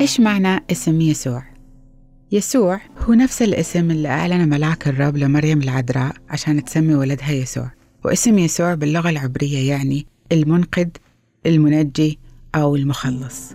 إيش معنى اسم يسوع؟ يسوع هو نفس الاسم اللي أعلن ملاك الرب لمريم العذراء عشان تسمي ولدها يسوع واسم يسوع باللغة العبرية يعني المنقذ المنجي أو المخلص